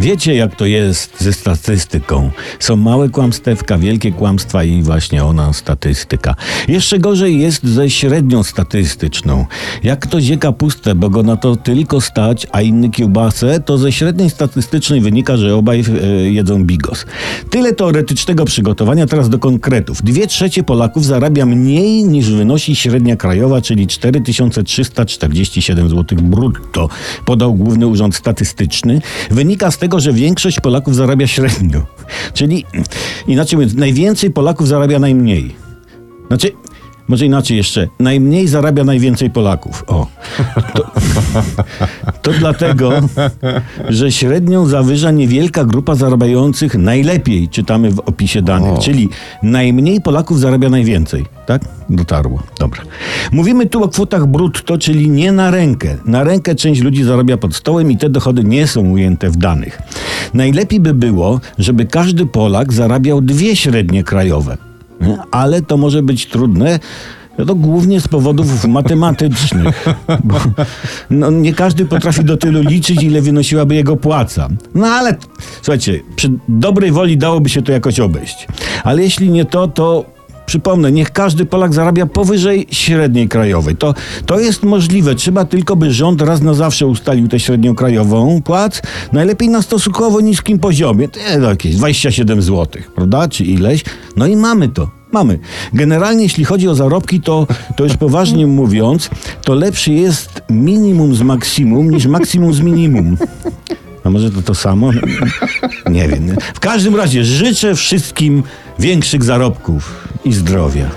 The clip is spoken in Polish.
Wiecie, jak to jest ze statystyką. Są małe kłamstewka, wielkie kłamstwa i właśnie ona statystyka. Jeszcze gorzej jest ze średnią statystyczną. Jak ktoś je kapustę, bo go na to tylko stać, a inny kiełbasę, to ze średniej statystycznej wynika, że obaj e, jedzą bigos. Tyle teoretycznego przygotowania, teraz do konkretów. Dwie trzecie Polaków zarabia mniej niż wynosi średnia krajowa, czyli 4347 zł brutto, podał Główny Urząd Statystyczny. Wynika z tego, że większość Polaków zarabia średnio. Czyli inaczej mówiąc, najwięcej Polaków zarabia najmniej. Znaczy, może inaczej jeszcze, najmniej zarabia najwięcej Polaków. O. To, to dlatego, że średnią zawyża niewielka grupa zarabiających najlepiej, czytamy w opisie danych. O. Czyli najmniej Polaków zarabia najwięcej. Tak? Dotarło. Dobra. Mówimy tu o kwotach brutto, czyli nie na rękę. Na rękę część ludzi zarabia pod stołem i te dochody nie są ujęte w danych. Najlepiej by było, żeby każdy Polak zarabiał dwie średnie krajowe. Nie? Ale to może być trudne. No głównie z powodów matematycznych. Bo, no, nie każdy potrafi do tylu liczyć, ile wynosiłaby jego płaca. No ale słuchajcie, przy dobrej woli dałoby się to jakoś obejść. Ale jeśli nie to, to Przypomnę, niech każdy Polak zarabia powyżej średniej krajowej. To, to jest możliwe. Trzeba tylko, by rząd raz na zawsze ustalił tę średnią krajową płac. Najlepiej na stosunkowo niskim poziomie. To jakieś 27 zł, prawda? Czy ileś. No i mamy to. Mamy. Generalnie, jeśli chodzi o zarobki, to, to już poważnie mówiąc, to lepszy jest minimum z maksimum niż maksimum z minimum. A może to to samo? Nie wiem. W każdym razie życzę wszystkim większych zarobków i zdrowia.